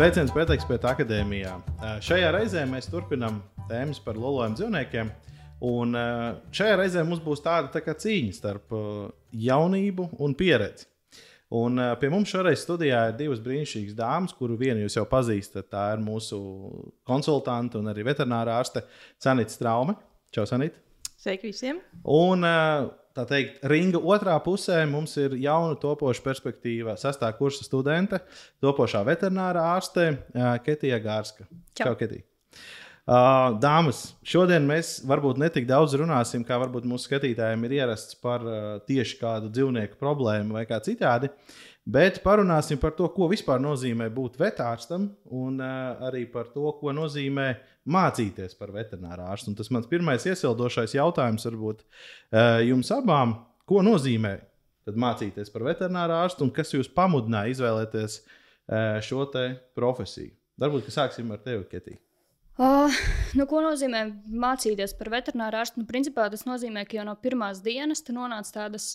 Sveiciens Pētekspēta akadēmijā. Šajā reizē mēs turpinām tēmas par lolojumu dzīvniekiem. Un šajā reizē mums būs tāda tā cīņa starp jaunību un pieredzi. Un pie mums šoreiz studijā ir divas brīnišķīgas dāmas, kuru vienu jūs jau pazīstat. Tā ir mūsu konsultante un arī veterinārā ārste Sanita Straume. Čau, Sanita! Sveiki visiem! Un tā teikt, ringa otrā pusē mums ir jauna topoša perspektīva. Sastā kursa studente, topošā veterinārā ārste Ketija Gārska. Čau, Čau Ketija! Uh, dāmas, šodien mēs varbūt ne tik daudz runāsim, kā varbūt mūsu skatītājiem ir ierasts par uh, tieši kādu dzīvnieku problēmu vai kā citādi. Bet parunāsim par to, ko vispār nozīmē būt vetārstam, un uh, arī par to, ko nozīmē mācīties par veterināru ārstu. Un tas mans pirmais iesildošais jautājums varbūt uh, jums abām, ko nozīmē mācīties par veterināru ārstu un kas jūs pamudināja izvēlēties uh, šo profesiju. Varbūt sāksim ar tevi, Ketija. Uh, nu, ko nozīmē mācīties par veterināru ārstu? Nu, principā tas nozīmē, ka jau no pirmās dienas tu nonāc tādas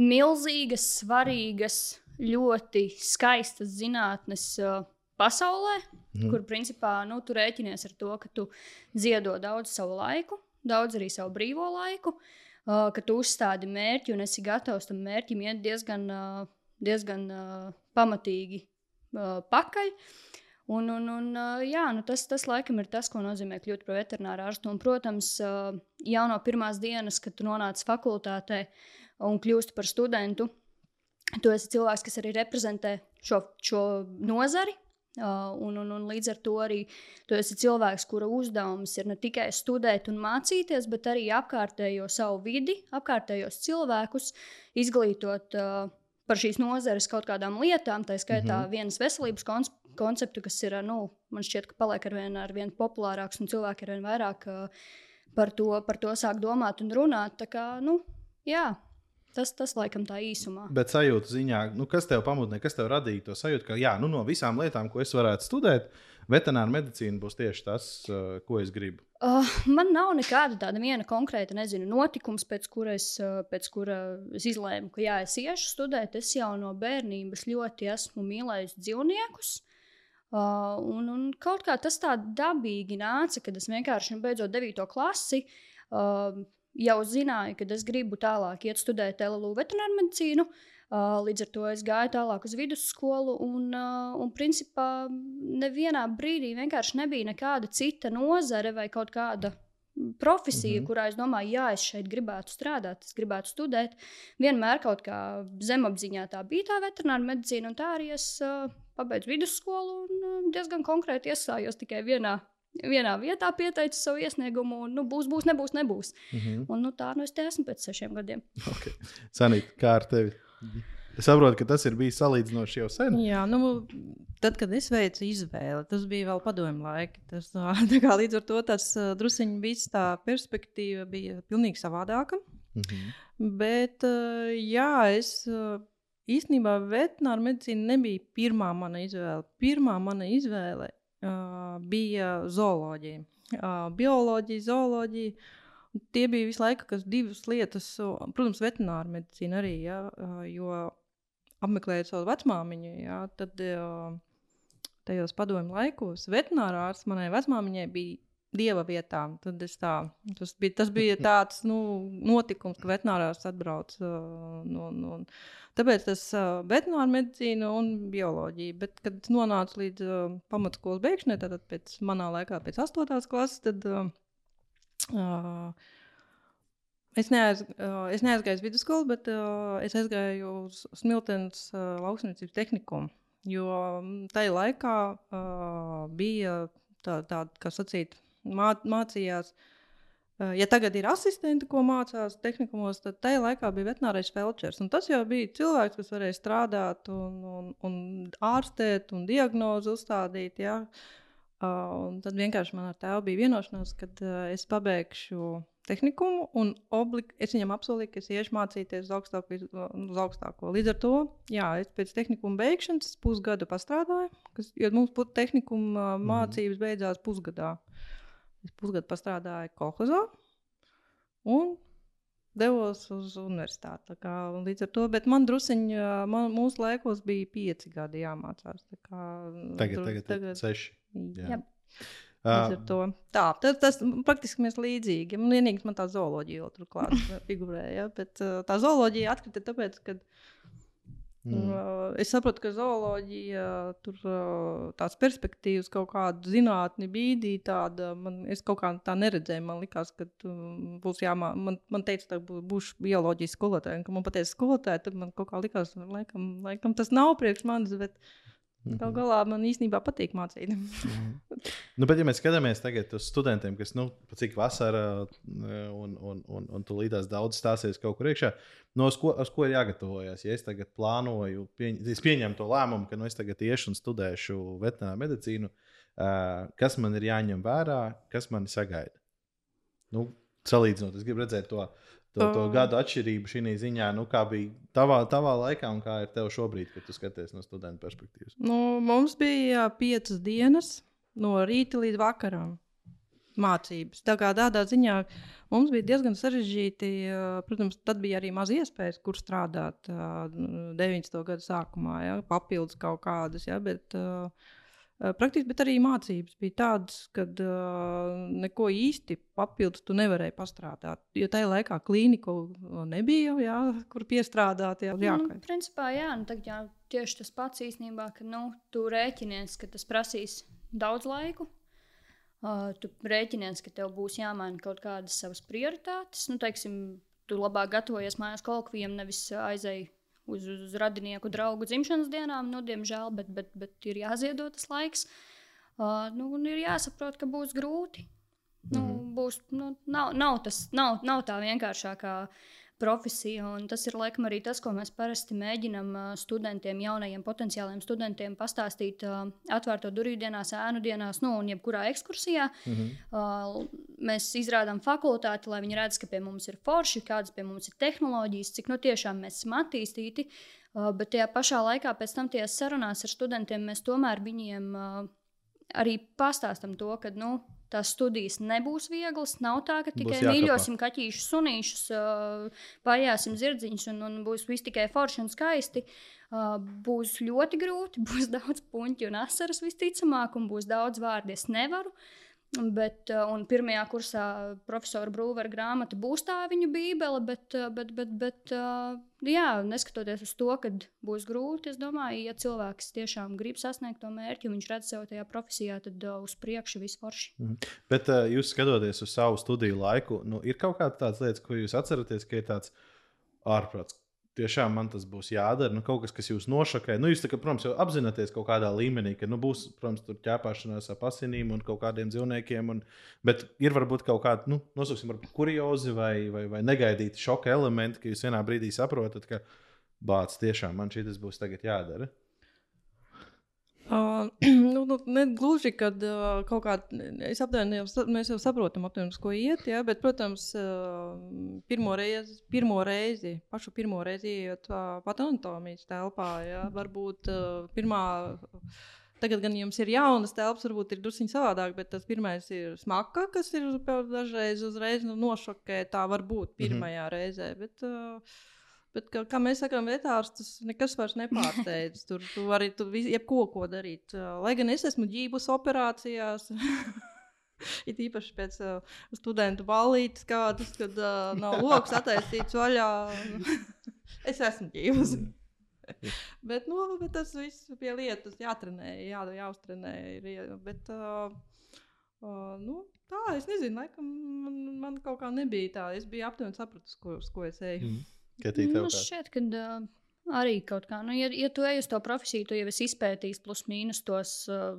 milzīgas, svarīgas, ļoti skaistas zinātnes uh, pasaulē, mm. kur principā nu, tu rēķinies ar to, ka tu ziedo daudz savu laiku, daudz arī savu brīvo laiku, uh, ka tu uzstādi mērķi un esi gatavs tam mērķim iet diezgan, uh, diezgan uh, pamatīgi uh, pakaļ. Uh, Un, un, un, jā, nu tas, tas laikam ir tas, ko nozīmē kļūt par veterināru ārstu. Un, protams, jau no pirmās dienas, kad tu nonāc fakultātē un kļūsti par studentu, tu esi cilvēks, kas arī reprezentē šo, šo nozari. Uh, un, un, un līdz ar to arī tu esi cilvēks, kura uzdevums ir ne tikai studēt un mācīties, bet arī apkārtējo savu vidi, apkārtējos cilvēkus izglītot uh, par šīs nozares kaut kādām lietām, tā skaitā mm -hmm. vienas veselības konceptu, kas ir, nu, man šķiet, ka paliek ar vien, ar vien populārāks un cilvēki ar vien vairāk uh, par to, par to sāk domāt un runāt. Tā kā, nu, jā. Tas, tas laikam tā īsumā. Bet sajūta ziņā, nu, kas tev pamudināja, kas tev radīja to sajūtu, ka jā, nu, no visām lietām, ko es varētu studēt, veterināra medicīna būs tieši tas, uh, ko es gribu. Uh, man nav nekāda tāda viena konkrēta, nezinu, notikums, pēc kura es, uh, pēc kura es izlēmu, ka jā, es iešu studēt. Es jau no bērnības ļoti esmu mīlējis dzīvniekus. Uh, un, un kaut kā tas tā dabīgi nāca, kad es vienkārši nu, beidzot 9. klasi. Uh, jau zināju, ka es gribu tālāk iet studēt LLU veterināru medicīnu. Uh, līdz ar to es gāju tālāk uz vidusskolu, un, un principā nevienā brīdī vienkārši nebija nekāda cita nozare vai kaut kāda profesija, mm -hmm. kurā es domāju, jā, es šeit gribētu strādāt, es gribētu studēt. Vienmēr kaut kā zemapziņā tā bija tā veterināra medicīna, un tā arī es uh, pabeidzu vidusskolu un uh, diezgan konkrēti iestājos tikai vienā. Vienā vietā pieteicu savu iesniegumu, un nu, būs, būs, nebūs, nebūs. Mm -hmm. un, nu, tā nu es te esmu pēc sešiem gadiem. Okay. Sanīt, kā ar tevi? Es saprotu, ka tas ir bijis salīdzinoši jau sen. Jā, nu, tad, kad es veicu izvēli, tas bija vēl padomju laiki. Tas, kā, līdz ar to tas druskuļi bija tā perspektīva, bija pilnīgi savādāka. Mm -hmm. Bet, jā, es īstenībā veterināra medicīna nebija pirmā mana izvēle. Pirmā mana izvēle bija zooloģija. Bioloģija, zooloģija. Tie bija visu laiku divas lietas, protams, veterināra medicīna arī. Ja, jo apmeklējot savu vecmāmiņu, ja, tad tajos padomju laikos veterinārā ārsts manai vecmāmiņai bija dieva vietām. Tā, tas, bija, tas bija tāds nu, notikums, ka veterinārās atbrauc uh, no. no Tāpēc tas uh, veterināra medicīna un bioloģija. Bet, kad nonācu līdz uh, pamatskolas beigšanai, tad pēc manā laikā, pēc 8. klases, tad uh, uh, es, neaiz, uh, es neaizgāju uz vidusskolu, bet uh, es aizgāju uz Smiltenes uh, lauksniecības tehnikumu. Jo tajā laikā uh, bija tāda, tā, kā sacīt, mā, mācījās. Ja tagad ir asistenti, ko mācās tehnikumos, tad tajā laikā bija veterinārais felčers. Tas jau bija cilvēks, kas varēja strādāt, un, un, un ārstēt, un diagnozi uzstādīt. Ja? Uh, tad vienkārši man ar tēvu bija vienošanās, ka es pabeigšu tehnikumu, un oblig, es viņam apsolīju, ka es iešu mācīties uz augstāko, uz augstāko. Līdz ar to, jā, es pēc tehnikuma beigšanas pusgadu strādāju, kas, jo mums tehnikuma mm. mācības beidzās pusgadā. Es pusgadu strādāju kolekcijā, un devos uz universitāti. tā Kā, līdz ar to, bet man druskuļi, mūsu laikos bija pieci gadi jāmācās. Kā, Tagad, dru- tagad, tagad. seši. Jā. Jā. Uh. Tā, tas, tas praktiski mēs līdzīgi. Man vienīgais man tā zooloģija vēl turklāt figurēja. Ja? Bet uh, tā zooloģija atkrita tāpēc, ka mm. es saprotu, ka zooloģija tur tās perspektīvas kaut kādu zinātni bīdī tāda. Man, es kaut kā tā neredzēju. Man liekas, ka būs jāmā. Man, man teica, ka bū- būšu bioloģijas skolotāja. Kad man pateica skolotāja, tad man kaut kā likās, ka laikam, laikam tas nav priekš manis. Bet Mhm. gal galā man īstenībā patīk mācīt. Nu, bet, ja mēs skatāmies tagad uz studentiem, kas, nu, cik vasarā, un, un, un, un tu līdās daudz stāsies kaut kur iekšā, no uz ko, uz ko ir jāgatavojas? Ja es tagad plānoju, pieņ, es pieņemu to lēmumu, ka nu, es tagad iešu un studēšu veterināru medicīnu, uh, kas man ir jāņem vērā, kas mani sagaida? Nu, salīdzinot, es gribu redzēt to. To, to Um. gadu atšķirību šī ziņā, nu, kā bija tavā, tavā laikā un kā ir tev šobrīd, kad tu skaties no studenta perspektīvas. Nu, mums bija piecas dienas no rīta līdz vakaram mācības. Tā kā tādā ziņā mums bija diezgan sarežģīti. Protams, tad bija arī maz iespējas, kur strādāt ā, 90. gada sākumā, ja, papildus kaut kādas. Ja, bet, ā, Praktiski, bet arī mācības bija tādas, ka neko īsti papildus tu nevarēji pastrādāt. Jo tajā laikā klīniku nebija, jā, kur piestrādāt. Jā, jā, Nu, principā, jā, nu, tagad jau tieši tas pats īstenībā, ka nu, tu rēķinies, ka tas prasīs daudz laiku. Uh, tu rēķinies, ka tev būs jāmaina kaut kādas savas prioritātes. Nu, teiksim, tu labāk gatavojies mājās kolokvijam, nevis aizēji uz, uz radinieku draugu dzimšanas dienām. Nu, diemžēl, bet, bet, bet ir jāziedot tas laiks. Uh, nu, ir jāsaprot, ka būs grūti. Nu, būs, nu, nav, nav, tas, nav, nav tā vienkāršākā profesija. Tas ir laikam arī tas, ko mēs parasti mēģinām studentiem, jaunajiem potenciāliem studentiem pastāstīt atvērto durvju dienās, ēnu dienās, nu, un jebkurā ekskursijā. Mhm. Uh, mēs izrādām fakultāti, lai viņi redz, ka pie mums ir forši, kādas pie mums ir tehnoloģijas, cik nu tiešām mēs esam attīstīti. Bet tajā pašā laikā, pēc tam tajās sarunās ar studentiem, mēs tomēr viņiem arī pastāstām to, ka nu, tās studijas nebūs vieglas. Nav tā, ka tikai mīļosim kaķīšus, sunīšus, uh, pajāsim zirdziņus un, un būs viss tikai forši un skaisti. Uh, būs ļoti grūti, būs daudz puņķu un asaras visticamāk, un būs daudz vārdu, es nevaru. Bet, uh, un pirmajā kursā profesora Brūvera grāmata būs tā viņa bībele, bet, uh, bet, bet, bet uh, jā, neskatoties uz to, ka būs grūti, es domāju, ja cilvēks tiešām grib sasniegt to mērķi, viņš redz sev tajā profesijā, tad uz priekšu viss forši. Bet uh, jūs skatoties uz savu studiju laiku, nu, ir kaut kādas lietas, ko jūs atceraties, ka ir tāds ārprāts. Tiešām man tas būs jādara. Nu, kaut kas, kas jūs nošokē. Nu, jūs, kā, protams, jau apzināties kaut kādā līmenī, ka nu, būs, protams, tur ķēpāšanās ar asinīm un kaut kādiem dzīvniekiem. Un, bet ir varbūt kaut kādi, nu, nosaucsim, varbūt kuriozi vai, vai, vai negaidīti šoka elementi, ka jūs vienā brīdī saprotat, ka bācis tiešām man šī tas būs tagad jādara. Uh, nu, nu, ne gluži, kad uh, kaut kādā es aptuveni mēs jau saprotam, aptuveni, ko iet. Ja? Bet, protams, uh, pirmo reizi, pirmo reizi, pašu pirmo reizi iet uh, pat anatomijas telpā. Ja? Varbūt uh, pirmā. Tagad gan jums ir jaunas telpas, varbūt ir drusku savādāk, bet tas pirmais ir smaka, kas ir dažreiz uzreiz nu, nošokē. Tā var būt pirmajā mm -hmm. reizē. Bet, uh, Bet, kā, kā mēs sakām, vetārs tas nekas vairs nepārsteidz. Tur tu vari tu vis- jebko ko darīt. Lai gan es esmu ģībus operācijās. It īpaši pēc uh, studentu ballītes, kādas, kad uh, nav lokus attaisīts vaļā. es esmu ģības. bet, nu, bet tas viss pie lietas jātrenē, jā, jāuztrenē. Ir, bet, uh, uh, nu, tā, es nezinu, laikam man, man kaut kā nebija tā. Es biju aptuveni sapratusi, ko, uz ko es eju. Mm. Tev Nu, šķiet, ka uh, arī kaut kā, nu, ja, ja tu ej uz to profesiju, tu jau esi izpētījis plus mīnus tos. Uh,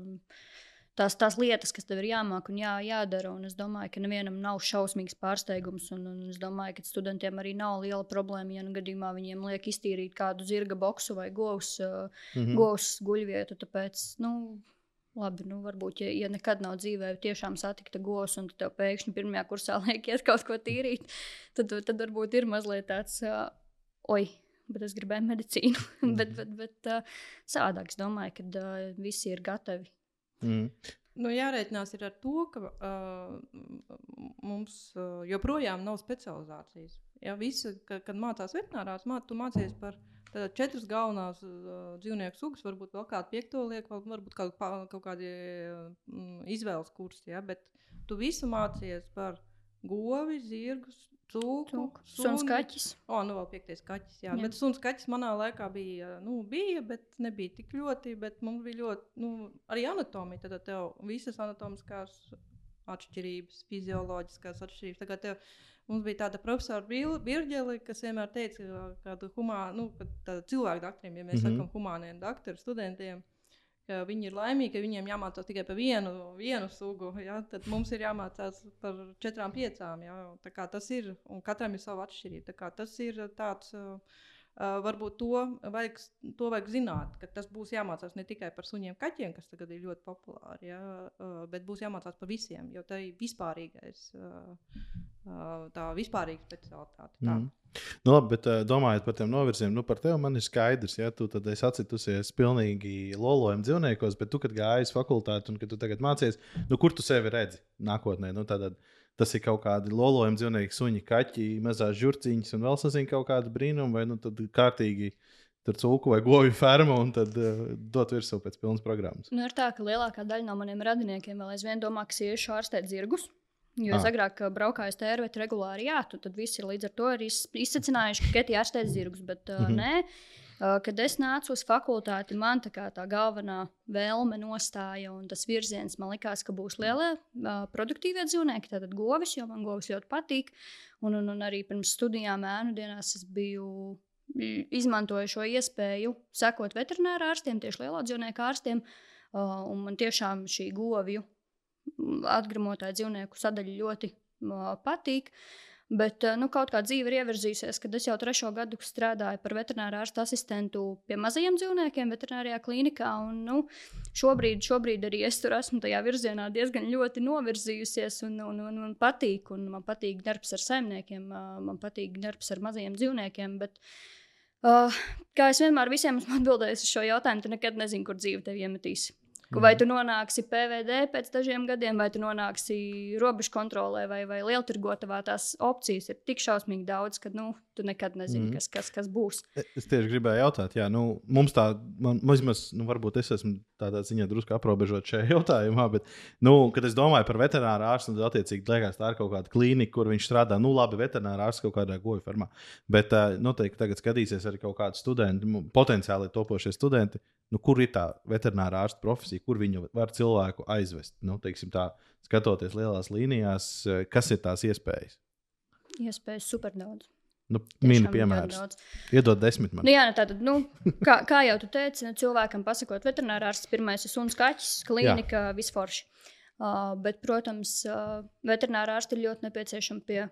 Tās, tās lietas, kas tev ir jāmāk un jā, jādara. Un es domāju, ka nevienam nav šausmīgs pārsteigums. Un, un es domāju, ka studentiem arī nav liela problēma, ja nu gadījumā viņiem liek iztīrīt kādu zirga boksu vai govs, mm. govs guļvietu. Tāpēc, nu, labi, nu, varbūt, ja, ja nekad nav dzīvē tiešām satikta govs, un tev pēkšņi pirmajā kursā liek iet kaut ko tīrīt, tad, tad varbūt ir mazliet tāds, uh, oi, bet es gribēju medicīnu. bet, bet, bet uh, savādāk es domāju, ka uh, visi ir gatavi. Mm. Nu, jārēķinās ar to, ka uh, mums uh, joprojām nav specializācijas. Ja, visi, kad, kad mācās veterinārās, mā, tu mācies par četras galvenās uh, dzīvnieku sugas, varbūt vēl kādu piekto lieku, varbūt kaut, kaut kādi uh, izvēles kursi. Ja, bet tu visu mācies par govi, zirgus, cūku, suns kaķis. O, nu vēl piektais kaķis, jā. jā. Bet suns kaķis manā laikā bija, nu, bija, bet nebija tik ļoti, bet mums bija ļoti, nu, arī anatomija, tad tev visas anatomiskās atšķirības, fizioloģiskās atšķirības. Tagad tev, mums bija tāda profesora Birģele, kas vienmēr teica, ka humāna, nu, cilvēku doktoriem, ja mēs mm -hmm. sakam humāniem doktoru studentiem, ka viņi ir laimīgi, ka viņiem jāmācās tikai par vienu, vienu sugu. Ja? Tad mums ir jāmācās par četrām, piecām. Ja? Tas ir, un katram ir sava atšķirība. Tas ir tāds. Uh, varbūt to vajag, to vajag zināt, ka tas būs jāmācās ne tikai par suņiem, kaķiem, kas tagad ir ļoti populāri, ja, uh, bet būs jāmācās par visiem, jo tā ir vispārīgais, uh, tā vispārīga specialitāte. Tā. Mm. Nu, labi, bet uh, domājot par tiem novirziem, nu, par tevi man ir skaidrs, ja tu tad esi atcitusies pilnīgi lolojam dzīvniekos, bet tu, kad gāji uz fakultāti un kad tu tagad mācies, nu, kur tu sevi redzi nākotnē? Nu, tātad, tas ir kaut kādi lolojami dzīvnieki, suņi, kaķi, mazās žurciņas un vēl sasīm kaut kādu brīnumu, vai nu tad kārtīgi tur cūku vai govju fermu un tad uh, dot virsū pēc pilnas programmas. Nu, ir tā, ka lielākā daļa no maniem radiniekiem vēl aizvien domā, ka iešu ārstēt zirgus. Jo es ah. agrāk braukāju uz tērvetu regulāri, jā, tad visi līdz ar to ir izsacinājuši, ka Ketija ārstēs zirgus, bet uh, mm -hmm. nē. Uh, kad es nācu uz fakultāti, man tā, tā galvenā vēlme nostāja, un tas virziens man likās, ka būs lielie uh, produktīvie dzīvnieki, tātad govis, jo man govis ļoti patīk. Un, un, un arī pirms studijām ēnu dienās es biju izmantoju šo iespēju sekot veterinārā ārstiem, tieši lielo dzīvnieku ārstiem. Uh, man tiešām šī govju atgremotāju dzīvnieku sadaļa ļoti uh, patīk. Bet nu, kaut kā dzīve ir ievirzījusies, kad es jau trešo gadu strādāju par veterināru ārstu asistentu pie mazajiem dzīvniekiem, veterinārijā klinikā. Un, nu, šobrīd, šobrīd arī es tur esmu tajā virzienā diezgan ļoti novirzījusies un, un, un man patīk. Un man patīk darbs ar saimniekiem, man patīk darbs ar mazajiem dzīvniekiem. Bet, uh, kā es vienmēr visiem esmu atbildējis uz šo jautājumu, tu nekad nezini, kur dzīve tevi iemetīs. Vai tu nonāksi PVD pēc dažiem gadiem, vai tu nonāksi robežu kontrolē, vai, vai lieltirgotavā, tās opcijas ir tik šausmīgi daudz, ka nu, tu nekad nezini, mm. kas, kas, kas būs. E, es tieši gribēju jautāt, jā, nu, mums tā, man, vismaz, nu, varbūt es esmu tādā ziņā drusku aprobežot šajā jautājumā, bet, nu, kad es domāju par veterināru ārstu, tad attiecīgi liekas, tā ir kaut kāda klīnika, kur viņš strādā, nu, labi, veterināru ārsts kaut kādā goju fermā. Bet noteikti tagad skatīsies arī kaut kādi studenti, potenciāli topošie studenti nu, kur ir tā veterinārā ārsta profesija, kur viņu var cilvēku aizvest. Nu, tā, skatoties lielās līnijās, kas ir tās iespējas? Iespējas super daudz. Nu, Mini piemērs. Iedod desmit man. Nu, jā, nu, tātad, nu, kā, kā jau tu teici, nu, cilvēkam pasakot, veterinārārsts pirmais ir suns kaķis, klīnika, visforši. Uh, bet, protams, uh, veterinārārsti ir ļoti nepieciešami pie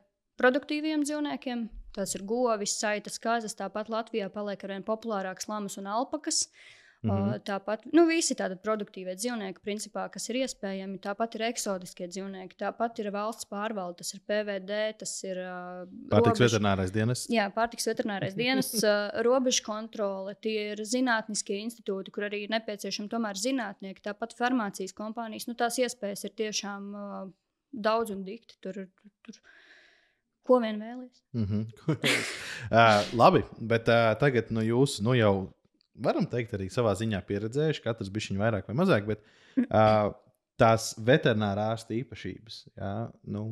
produktīviem dzīvniekiem. Tas ir govis, saitas, kazas. Tāpat Latvijā paliek arvien populārākas lamas un alpakas. Uh, Mm -hmm. Tāpat nu, visi tādi produktīvie dzīvnieki, principā, kas ir iespējami. Tāpat ir eksotiskie dzīvnieki, tāpat ir valsts pārvalde, tas ir PVD, tas ir. Uh, pārtiks robežu... veterinārais dienas. Jā, pārtiks veterinārais dienas, uh, robežu kontrole, tie ir zinātniskie institūti, kur arī nepieciešami tomēr zinātnieki, tāpat farmācijas kompānijas. Nu, tās iespējas ir tiešām uh, daudz un dikti. Tur, tur, tur. Ko vien vēlēs. Mm -hmm. uh, labi, bet uh, tagad no jūsu nu jau varam teikt, arī savā ziņā pieredzējuši, katrs bija viņa vairāk vai mazāk. Bet, uh, tās veterinārā ārsta īpašības. Jā, nu,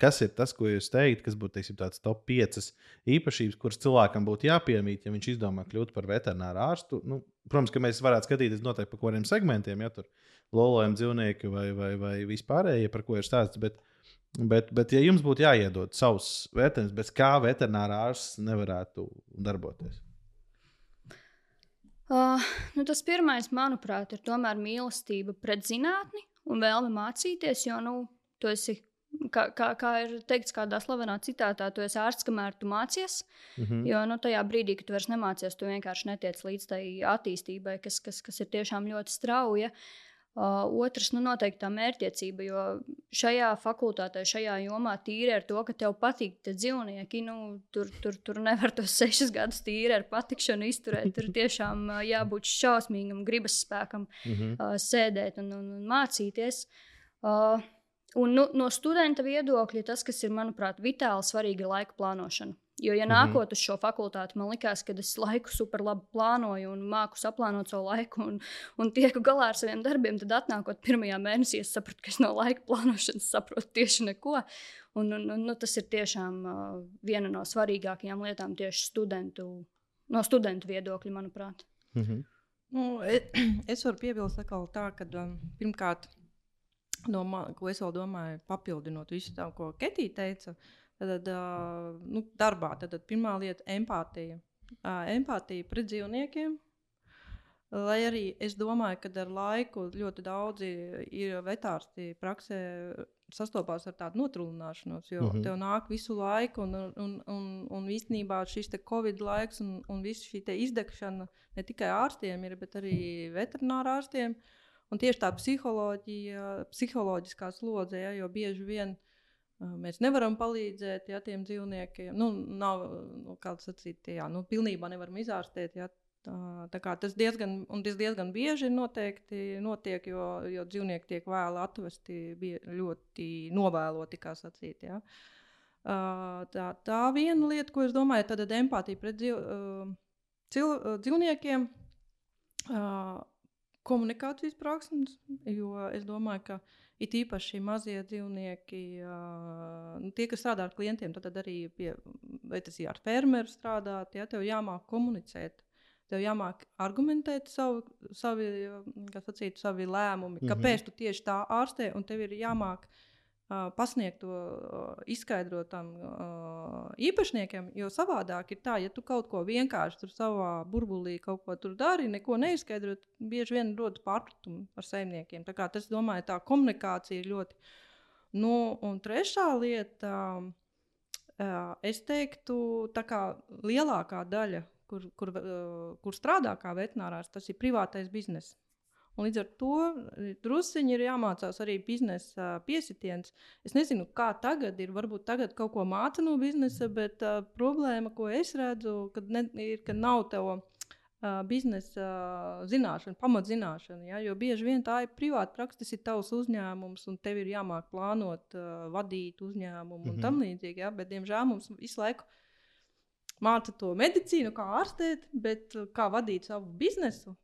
kas ir tas, ko jūs teikt, kas būtu teiksim, tāds top 5 īpašības, kuras cilvēkam būtu jāpiemīt, ja viņš izdomā kļūt par veterināru ārstu? Nu, protams, ka mēs varētu skatīties noteikti par kādiem segmentiem, ja tur lolojam dzīvnieki vai, vai, vai vispārējie, par ko ir stāsts. Bet, bet, bet ja jums būtu jāiedod savs vērtējums, bez kā veterinārā ārsts nevarētu darboties? Uh, nu tas pirmais, manuprāt, ir tomēr mīlestība pret zinātni un vēlme mācīties. Jo, nu, tu esi, kā, kā, kā ir teikts kādā slavenā citātā, tu esi ārsts, kamēr tu mācies. Mm -hmm. Jo nu, tajā brīdī, kad tu vairs nemācies, tu vienkārši netiec līdz tai attīstībai, kas, kas, kas ir tiešām ļoti strauja. Otrs, nu, noteikti tā mērķtiecība, jo šajā fakultātē, šajā jomā tīri ar to, ka tev patīk tie dzīvnieki, nu, tur, tur, tur nevar tos sešus gadus tīri ar patikšanu izturēt. Tur tiešām jābūt šausmīgam, gribas spēkam, mm -hmm. sēdēt un, un, un mācīties. Un nu, no studenta viedokļa tas, kas ir, manuprāt, vitāli svarīgi, ir laika plānošana. Jo, ja mhm. nākot uz šo fakultāti, man liekas, ka es laiku super labi plānoju un māku saplānot savu laiku un, un tieku galā ar saviem darbiem, tad atnākot pirmajā mēnesī, es sapratu, ka es no laika plānošanas saprotu tieši neko. Un, un, un, nu, tas ir tiešām uh, viena no svarīgākajām lietām tieši studentu, no studentu viedokļa, manuprāt. Mm -hmm. nu, es, es varu piebilst tā, ka um, pirmkārt, no ko es vēl domāju, papildinot visu to, ko Ketija teica. Tad, nu, darbā tad, tad pirmā lieta - empātija. Empātija pret dzīvniekiem. Lai arī es domāju, ka ar laiku ļoti daudzi ir vetārsti praksē sastopās ar tādu notrūlināšanos, jo mm -hmm. tev nāk visu laiku, un, un, un, un īstenībā šis Covid laiks un, un viss šī izdegšana ne tikai ārstiem ir, bet arī veterinārārstiem. Un tieši tā psiholoģija, psiholoģiskā slodze, ja, jo bieži vien uh, Mēs nevaram palīdzēt ja, tiem dzīvniekiem. Nu, nav, nu, kā sacīt, jā, nu, pilnībā nevaram izārstēt. Ja, tā, tā kā tas diezgan, tas diezgan bieži noteikti notiek, jo, jo dzīvnieki tiek vēlu atvesti ļoti novēloti, kā sacīt. Ja. Tā, tā viena lieta, ko es domāju, ir empātija pret dzīv, cil, dzīvniekiem, komunikācijas prasmes, jo es domāju, ka It īpaši mazie dzīvnieki, nu, tie, kas strādā ar klientiem, tad arī pie, vai tas ir ar fermeru strādāt, ja tev jāmāk komunicēt. Tev jāmāk argumentēt savu, savi, sacīt, savi lēmumi, mm -hmm. kāpēc tu tieši tā ārstē, un tev ir jāmāk uh, pasniegt to, izskaidrot tam īpašniekiem. Jo savādāk ir tā, ja tu kaut ko vienkārši tur savā burbulī kaut ko tur dari, neko neizskaidrot, bieži vien rodas pārpratumi ar saimniekiem. Tā kā tas, domāju, tā komunikācija ir ļoti. Nu, un trešā lieta, es teiktu, tā kā lielākā daļa, kur, kur, kur strādā kā veterinārārs, tas ir privātais bizness. Un līdz ar to e, druskuļi ir jāmācās arī biznesa piesitiens. Es nezinu, kā tagad ir. Varbūt tagad kaut ko māca no biznesa, bet uh, problēma, ko es redzu, kad ne, ir, ka nav tev uh, biznesa uh, zināšana, pamatzināšana. Ja? Jo bieži vien tā ir privāta praksa, tas ir tavs uzņēmums, un tev ir jāmāk plānot, uh, vadīt uzņēmumu mm -hmm. un tam līdzīgi. Ja? Bet, diemžēl mums visu laiku māca to medicīnu, kā ārstēt, bet kā vadīt savu biznesu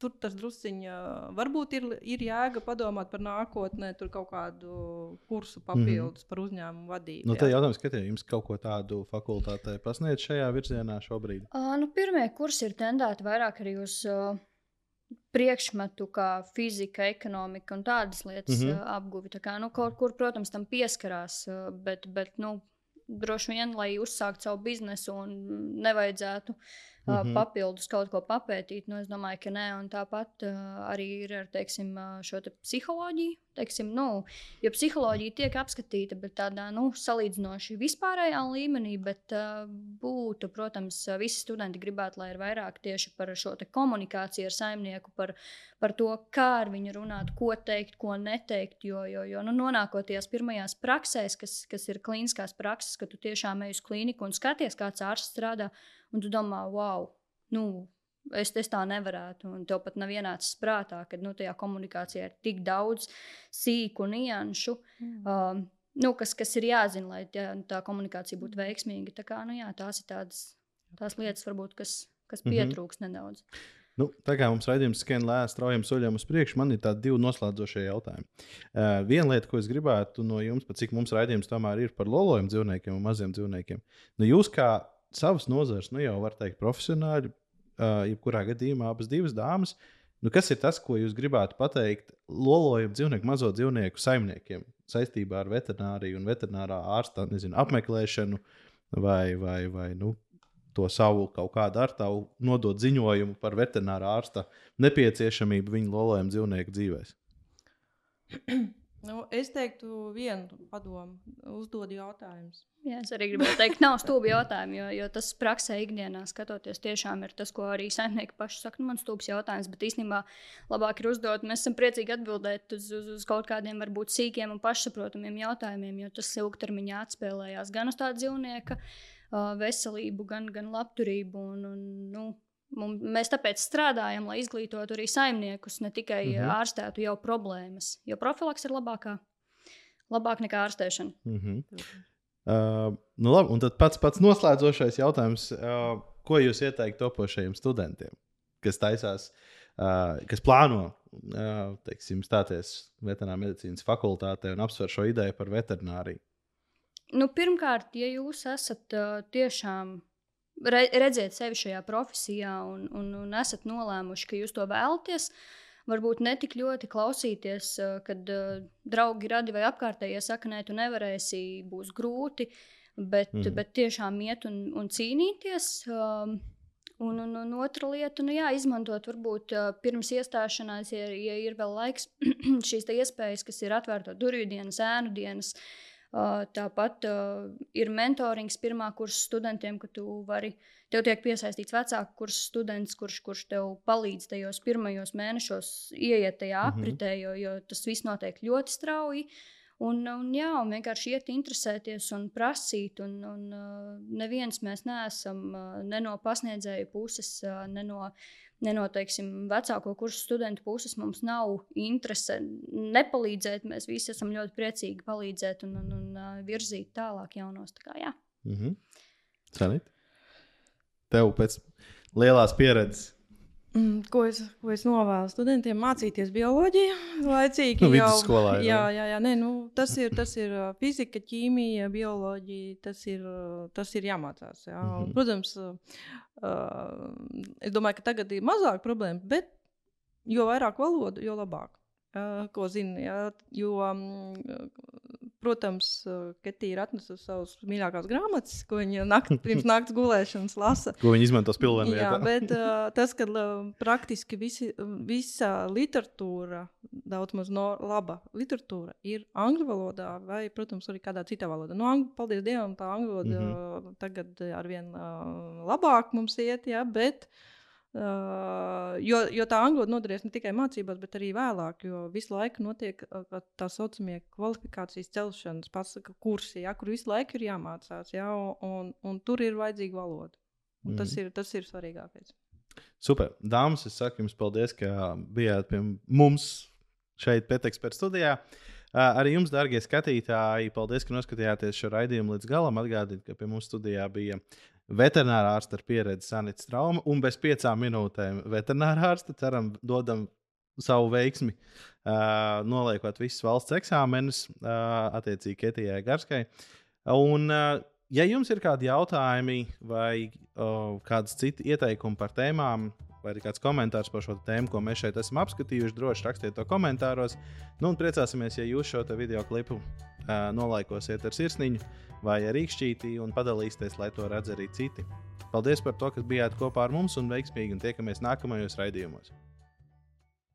tur tas drusciņš varbūt ir, ir jēga padomāt par nākotnē, tur kaut kādu kursu papildus mm. par uzņēmumu vadību. Nu, tā jautājums, ka jums kaut ko tādu fakultātē pasniedz šajā virzienā šobrīd? Uh, nu, pirmie kursi ir tendēti vairāk arī uz uh, priekšmetu, kā fizika, ekonomika un tādas lietas mm -hmm. uh, apguvi. Tā kā, nu, kaut kur, protams, tam pieskarās, uh, bet, bet nu, droši vien, lai uzsāktu savu biznesu un nevajadzētu uh, mm -hmm. papildus kaut ko papētīt. Nu, es domāju, ka nē, un tāpat uh, arī ir ar teiksim, šo te psiholoģiju. Teiksim, nu, jo psiholoģija tiek apskatīta, bet tādā nu, salīdzinoši vispārējā līmenī, bet uh, būtu, protams, visi studenti gribētu, lai ir vairāk tieši par šo komunikāciju ar saimnieku, par, par to, kā ar viņu runāt, ko teikt, ko neteikt. Jo, jo, jo nu, nonākot tajās pirmajās praksēs, kas, kas ir klīniskās prakses, ka tu tiešām ej uz klīniku un skaties, kāds ārsts strādā un tu domā, wow, nu, es, es tā nevarētu. Un tev pat nav ienācis prātā, ka nu, tajā komunikācijā ir tik daudz sīku nianšu. Mm. Um, nu, kas, kas ir jāzina, lai tā, tā komunikācija būtu veiksmīga. Tā kā, nu, jā, tās ir tādas tās lietas, varbūt, kas, kas mhm. pietrūks mm -hmm. nedaudz. Nu, tā kā mums raidījums skan lēns, straujam soļam uz priekšu, man ir tādi divi noslēdzošie jautājumi. Uh, viena lieta, ko es gribētu no jums, cik mums raidījums tomēr ir par lolojumu dzīvniekiem un maziem dzīvniekiem. Nu, jūs kā savas nozares, nu jau var teikt, profesionāļi, uh, jebkurā gadījumā abas divas dāmas. Nu, kas ir tas, ko jūs gribētu pateikt lolojumu dzīvnieku, mazo dzīvnieku saimniekiem saistībā ar veterināriju un veterinārā ārsta nezinu, apmeklēšanu vai, vai, vai nu, to savu kaut kādu ar tavu nodot ziņojumu par veterinārā ārsta nepieciešamību viņu lolojumu dzīvnieku dzīvēm? Nu, es teiktu, vienu padomu, uzdod jautājumus. Jā, es arī gribēju teikt, nav stūbi jautājumi, jo, jo tas praksē, ikdienā skatoties, tiešām ir tas, ko arī saimnieki paši saka. Nu, man stūbs jautājums, bet īstenībā labāk ir uzdot. Mēs esam priecīgi atbildēt uz, uz, uz kaut kādiem varbūt sīkiem un pašsaprotamiem jautājumiem, jo tas ilgtermiņā atspēlējās gan uz tā dzīvnieka veselību, gan, gan labturību. Un, un, nu, Mums, mēs tāpēc strādājam, lai izglītotu arī saimniekus, ne tikai mm -hmm. ārstētu jau problēmas. Jo profilaks ir labākā, labāk nekā ārstēšana. Mm -hmm. uh, nu labi, un tad pats, pats noslēdzošais jautājums, uh, ko jūs ieteiktu topošajiem studentiem, kas taisās, uh, kas plāno uh, teiksim, stāties veterinārā medicīnas fakultātē un apsver šo ideju par veterināriju? Nu, pirmkārt, ja jūs esat uh, tiešām re, redziet sevi šajā profesijā un, un, un esat nolēmuši, ka jūs to vēlaties. Varbūt ne tik ļoti klausīties, kad uh, draugi, radi vai apkārtējie saka, nē, tu nevarēsi, būs grūti, bet, mm. bet tiešām iet un, un cīnīties. Um, un, un, un otra lieta, nu jā, izmantot varbūt uh, pirms iestāšanās, ja, ja ir vēl laiks, šīs iespējas, kas ir atvērto durvju dienas, ēnu dienas. Uh, Tāpat ir mentorings pirmā kursa studentiem, ka tu vari, tev tiek piesaistīts vecāku kursa students, kurš, kurš tev palīdz tajos pirmajos mēnešos ieiet tajā mhm. apritē, jo, jo tas viss notiek ļoti strauji. Un, un, jā, un vienkārši iet, interesēties un prasīt. Un, un, neviens mēs neesam ne no pasniedzēju puses, ne no nenoteiksim, vecāko kursu studentu puses mums nav interese nepalīdzēt. Mēs visi esam ļoti priecīgi palīdzēt un, un, un uh, virzīt tālāk jaunos. Tā kā, jā. mm -hmm. Sanīt? Tev pēc lielās pieredzes ko es, ko es novēlu studentiem? Mācīties bioloģiju, laicīgi. Nu, jau, skolā, jā, jā, jā nē, nu, tas, ir, tas ir fizika, ķīmija, bioloģija. Tas ir, tas ir jāmācās. Jā. Mm -hmm. Protams, uh, es domāju, ka tagad ir mazāk problēmu, bet jo vairāk valodu, jo labāk. Uh, ko zina? Jo um, Protams, Ketija ir atnesusi savus mīļākās grāmatas, ko viņa nakt, pirms naktas gulēšanas lasa. ko viņa izmanto spilvenā. Jā, bet uh, tas, ka uh, praktiski visi, visa literatūra, daudz maz no laba literatūra, ir angļu valodā vai, protams, arī kādā citā valodā. Nu, angļu, paldies Dievam, tā angļu valoda mm -hmm. tagad arvien uh, labāk mums iet, jā, bet uh, Uh, jo, jo tā angļu valoda noderēs ne tikai mācībās, bet arī vēlāk, jo visu laiku notiek uh, tā saucamie kvalifikācijas celšanas pasaka, kursi, ja, kur visu laiku ir jāmācās, ja, un, un tur ir vajadzīga valoda. Un tas, mm. ir, tas ir svarīgākais. Super. Dāmas, es saku jums paldies, ka bijāt pie mums šeit, Pēteksperta studijā. Uh, arī jums, darbie skatītāji, paldies, ka noskatījāties šo raidījumu līdz galam. Atgādiniet, ka pie mums studijā bija veterinārā ārsta ar pieredzi Sanita Strauma un bez piecām minūtēm veterinārā ārsta. Ceram, dodam savu veiksmi, uh, noliekot visus valsts eksāmenus, uh, attiecīgi Ketijai Garskai. Un, uh, ja jums ir kādi jautājumi vai uh, kādas citas ieteikumi par tēmām, vai arī kāds komentārs par šo tēmu, ko mēs šeit esam apskatījuši, droši rakstiet to komentāros. Nu, un priecāsimies, ja jūs šo video klipu uh, nolaikosiet ar sirsniņu vai ar īkšķītī un padalīsieties, lai to redz arī citi. Paldies par to, ka bijāt kopā ar mums un veiksmīgi un tiekamies nākamajos raidījumos.